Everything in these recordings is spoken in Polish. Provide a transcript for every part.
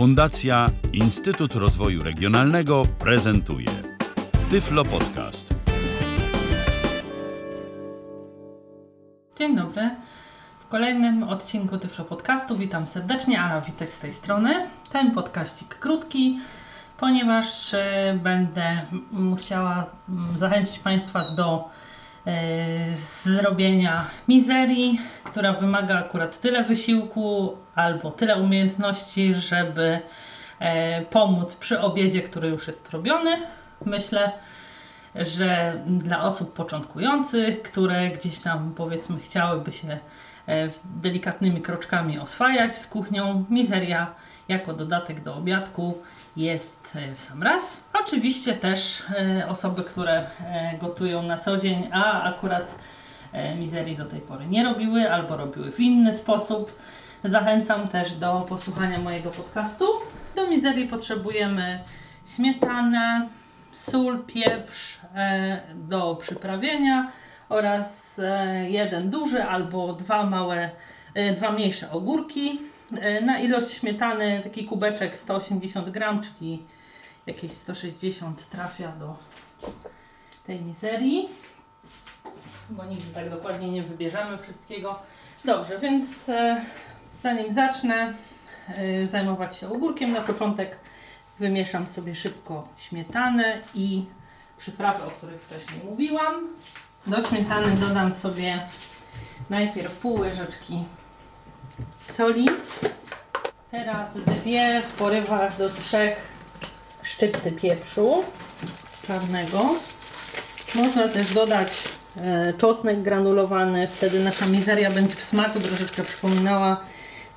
Fundacja Instytut Rozwoju Regionalnego prezentuje Tyflo Podcast. Dzień dobry. W kolejnym odcinku Tyflo Podcastu witam serdecznie, Ala Witek z tej strony. Ten podkaścik krótki, ponieważ e, będę chciała zachęcić Państwa do zrobienia mizerii, która wymaga akurat tyle wysiłku albo tyle umiejętności, żeby e, pomóc przy obiedzie, który już jest robiony. Myślę, że dla osób początkujących, które gdzieś tam powiedzmy chciałyby się e, delikatnymi kroczkami oswajać z kuchnią, mizeria jako dodatek do obiadku jest e, w sam raz. Oczywiście też e, osoby, które e, gotują na co dzień, a akurat mizerii do tej pory nie robiły albo robiły w inny sposób. Zachęcam też do posłuchania mojego podcastu. Do mizerii potrzebujemy śmietanę, sól, pieprz do przyprawienia oraz jeden duży albo dwa małe, dwa mniejsze ogórki na ilość śmietany taki kubeczek 180 gram, czyli jakieś 160 trafia do tej mizerii, bo nigdy tak dokładnie nie wybierzemy wszystkiego. Dobrze, więc e, zanim zacznę e, zajmować się ogórkiem, na początek wymieszam sobie szybko śmietanę i przyprawy, o których wcześniej mówiłam. Do śmietany dodam sobie najpierw pół łyżeczki soli. Teraz dwie w porywach do trzech szczypty pieprzu czarnego. Można też dodać e, czosnek granulowany, wtedy nasza mizeria będzie w smaku troszeczkę przypominała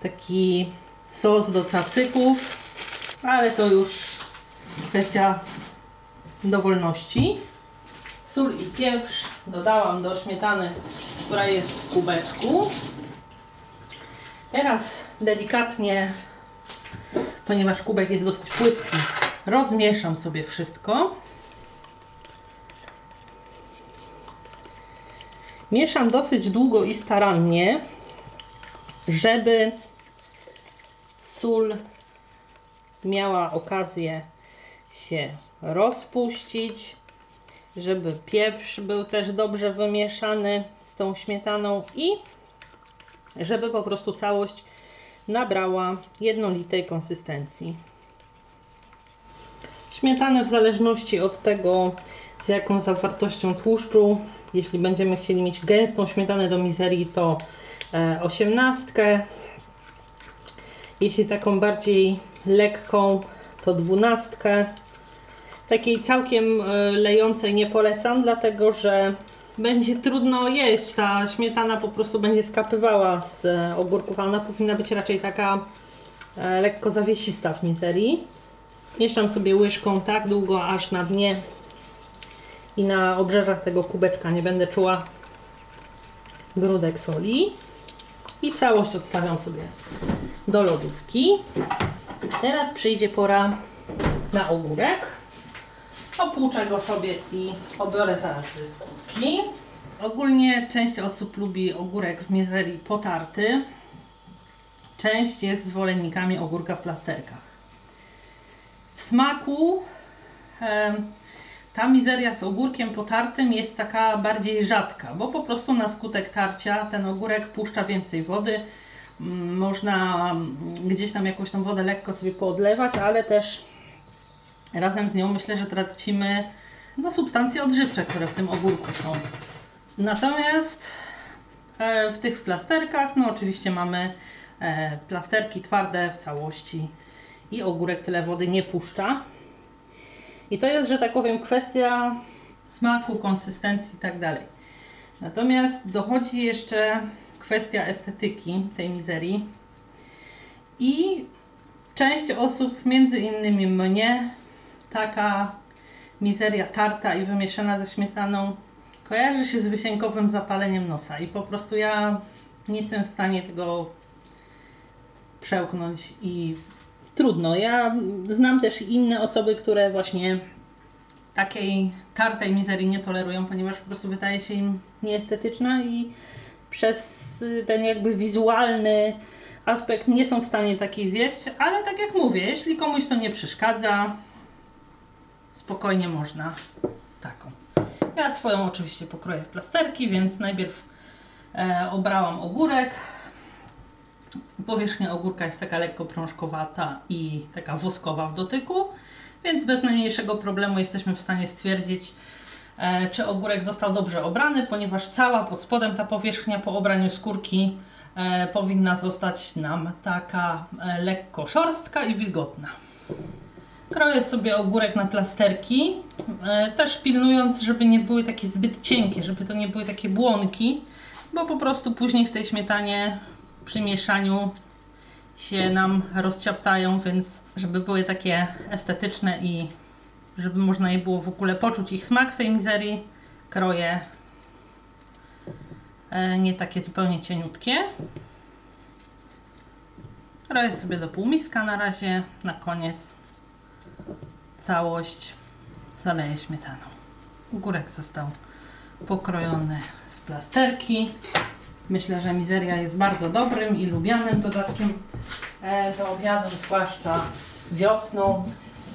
taki sos do cacyków, ale to już kwestia dowolności. Sól i pieprz dodałam do śmietany, która jest w kubeczku. Teraz delikatnie, ponieważ kubek jest dosyć płytki, rozmieszam sobie wszystko. Mieszam dosyć długo i starannie, żeby sól miała okazję się rozpuścić, żeby pieprz był też dobrze wymieszany z tą śmietaną i żeby po prostu całość nabrała jednolitej konsystencji. Śmietanę w zależności od tego, z jaką zawartością tłuszczu, jeśli będziemy chcieli mieć gęstą śmietanę do mizerii, to e, osiemnastkę. Jeśli taką bardziej lekką, to dwunastkę. Takiej całkiem e, lejącej nie polecam, dlatego że będzie trudno jeść. Ta śmietana po prostu będzie skapywała z e, ogórków, a ona powinna być raczej taka e, lekko zawiesista w mizerii. Mieszam sobie łyżką tak długo, aż na dnie i na obrzeżach tego kubeczka nie będę czuła grudek soli. I całość odstawiam sobie do lodówki. Teraz przyjdzie pora na ogórek. Opłuczę go sobie i obiorę zaraz ze skórki. Ogólnie część osób lubi ogórek w mizerii potarty. Część jest zwolennikami ogórka w plasterkach. W smaku e, ta mizeria z ogórkiem potartym jest taka bardziej rzadka, bo po prostu na skutek tarcia ten ogórek wpuszcza więcej wody. Można gdzieś tam jakąś tą wodę lekko sobie poodlewać, ale też razem z nią myślę, że tracimy no, substancje odżywcze, które w tym ogórku są. Natomiast e, w tych plasterkach, no oczywiście mamy e, plasterki twarde w całości i ogórek tyle wody nie puszcza. I to jest, że tak powiem, kwestia smaku, konsystencji i tak dalej. Natomiast dochodzi jeszcze kwestia estetyki tej mizerii. I część osób, między innymi mnie, taka mizeria tarta i wymieszana ze śmietaną kojarzy się z wysienkowym zapaleniem nosa i po prostu ja nie jestem w stanie tego przełknąć i trudno. Ja znam też inne osoby, które właśnie takiej tartej mizerii nie tolerują, ponieważ po prostu wydaje się im nieestetyczna i przez ten jakby wizualny aspekt nie są w stanie takiej zjeść, ale tak jak mówię, jeśli komuś to nie przeszkadza, spokojnie można taką. Ja swoją oczywiście pokroję w plasterki, więc najpierw e, obrałam ogórek. Powierzchnia ogórka jest taka lekko prążkowata i taka woskowa w dotyku, więc bez najmniejszego problemu jesteśmy w stanie stwierdzić, e, czy ogórek został dobrze obrany, ponieważ cała pod spodem ta powierzchnia po obraniu skórki e, powinna zostać nam taka e, lekko szorstka i wilgotna. Kroję sobie ogórek na plasterki, e, też pilnując, żeby nie były takie zbyt cienkie, żeby to nie były takie błonki, bo po prostu później w tej śmietanie przy mieszaniu się nam rozciaptają, więc żeby były takie estetyczne i żeby można je było w ogóle poczuć ich smak w tej mizerii, kroję e, nie takie zupełnie cieniutkie. Kroję sobie do półmiska na razie, na koniec całość zaleję śmietaną. Ogórek został pokrojony w plasterki. Myślę, że mizeria jest bardzo dobrym i lubianym dodatkiem e, do obiadu, zwłaszcza wiosną,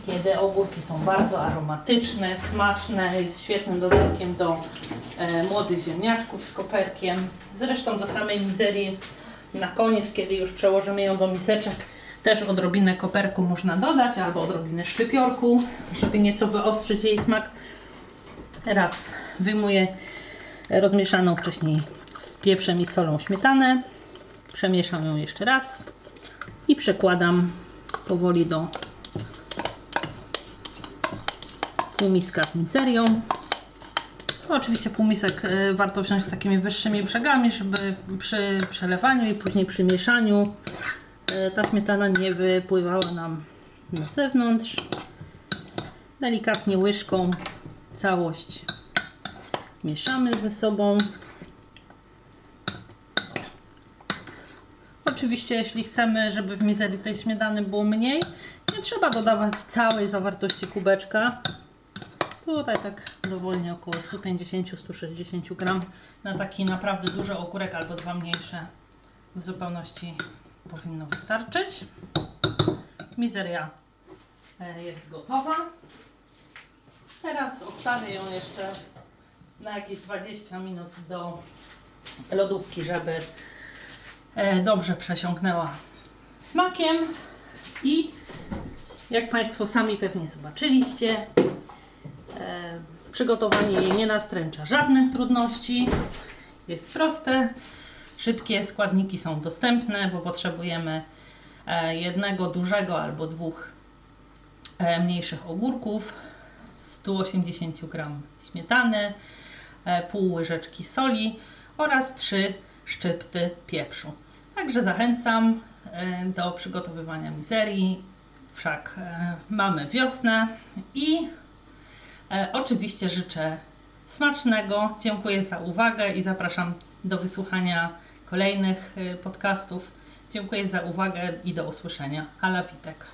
kiedy ogórki są bardzo aromatyczne, smaczne, jest świetnym dodatkiem do e, młodych ziemniaczków z koperkiem. Zresztą do samej mizerii na koniec, kiedy już przełożymy ją do miseczek, też odrobinę koperku można dodać, albo odrobinę szczypiorku, żeby nieco wyostrzyć jej smak. Teraz wyjmuję rozmieszaną wcześniej z pieprzem i solą śmietanę. Przemieszam ją jeszcze raz i przekładam powoli do półmiska z miserią. Oczywiście półmisek y, warto wziąć z takimi wyższymi brzegami, żeby przy przelewaniu i później przy mieszaniu ta śmietana nie wypływała nam na zewnątrz. Delikatnie łyżką całość mieszamy ze sobą. Oczywiście, jeśli chcemy, żeby w mizerii tej śmietany było mniej, nie trzeba dodawać całej zawartości kubeczka. Tutaj tak dowolnie około 150-160 gram na taki naprawdę duży ogórek albo dwa mniejsze w zupełności powinno wystarczyć. Mizeria e, jest gotowa. Teraz odstawię ją jeszcze na jakieś 20 minut do lodówki, żeby e, dobrze przesiąknęła smakiem i jak Państwo sami pewnie zobaczyliście, e, przygotowanie jej nie nastręcza żadnych trudności. Jest proste, szybkie, składniki są dostępne, bo potrzebujemy e, jednego dużego albo dwóch e, mniejszych ogórków, 180 g śmietany, e, pół łyżeczki soli oraz 3 szczypty pieprzu. Także zachęcam do przygotowywania mizerii, wszak mamy wiosnę i oczywiście życzę smacznego. Dziękuję za uwagę i zapraszam do wysłuchania kolejnych e, podcastów. Dziękuję za uwagę i do usłyszenia. Ala Witek.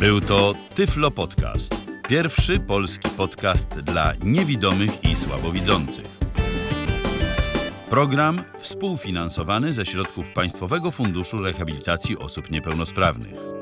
Był to Tyflo Podcast. Pierwszy polski podcast dla niewidomych i słabowidzących. Program współfinansowany ze środków Państwowego Funduszu Rehabilitacji Osób Niepełnosprawnych.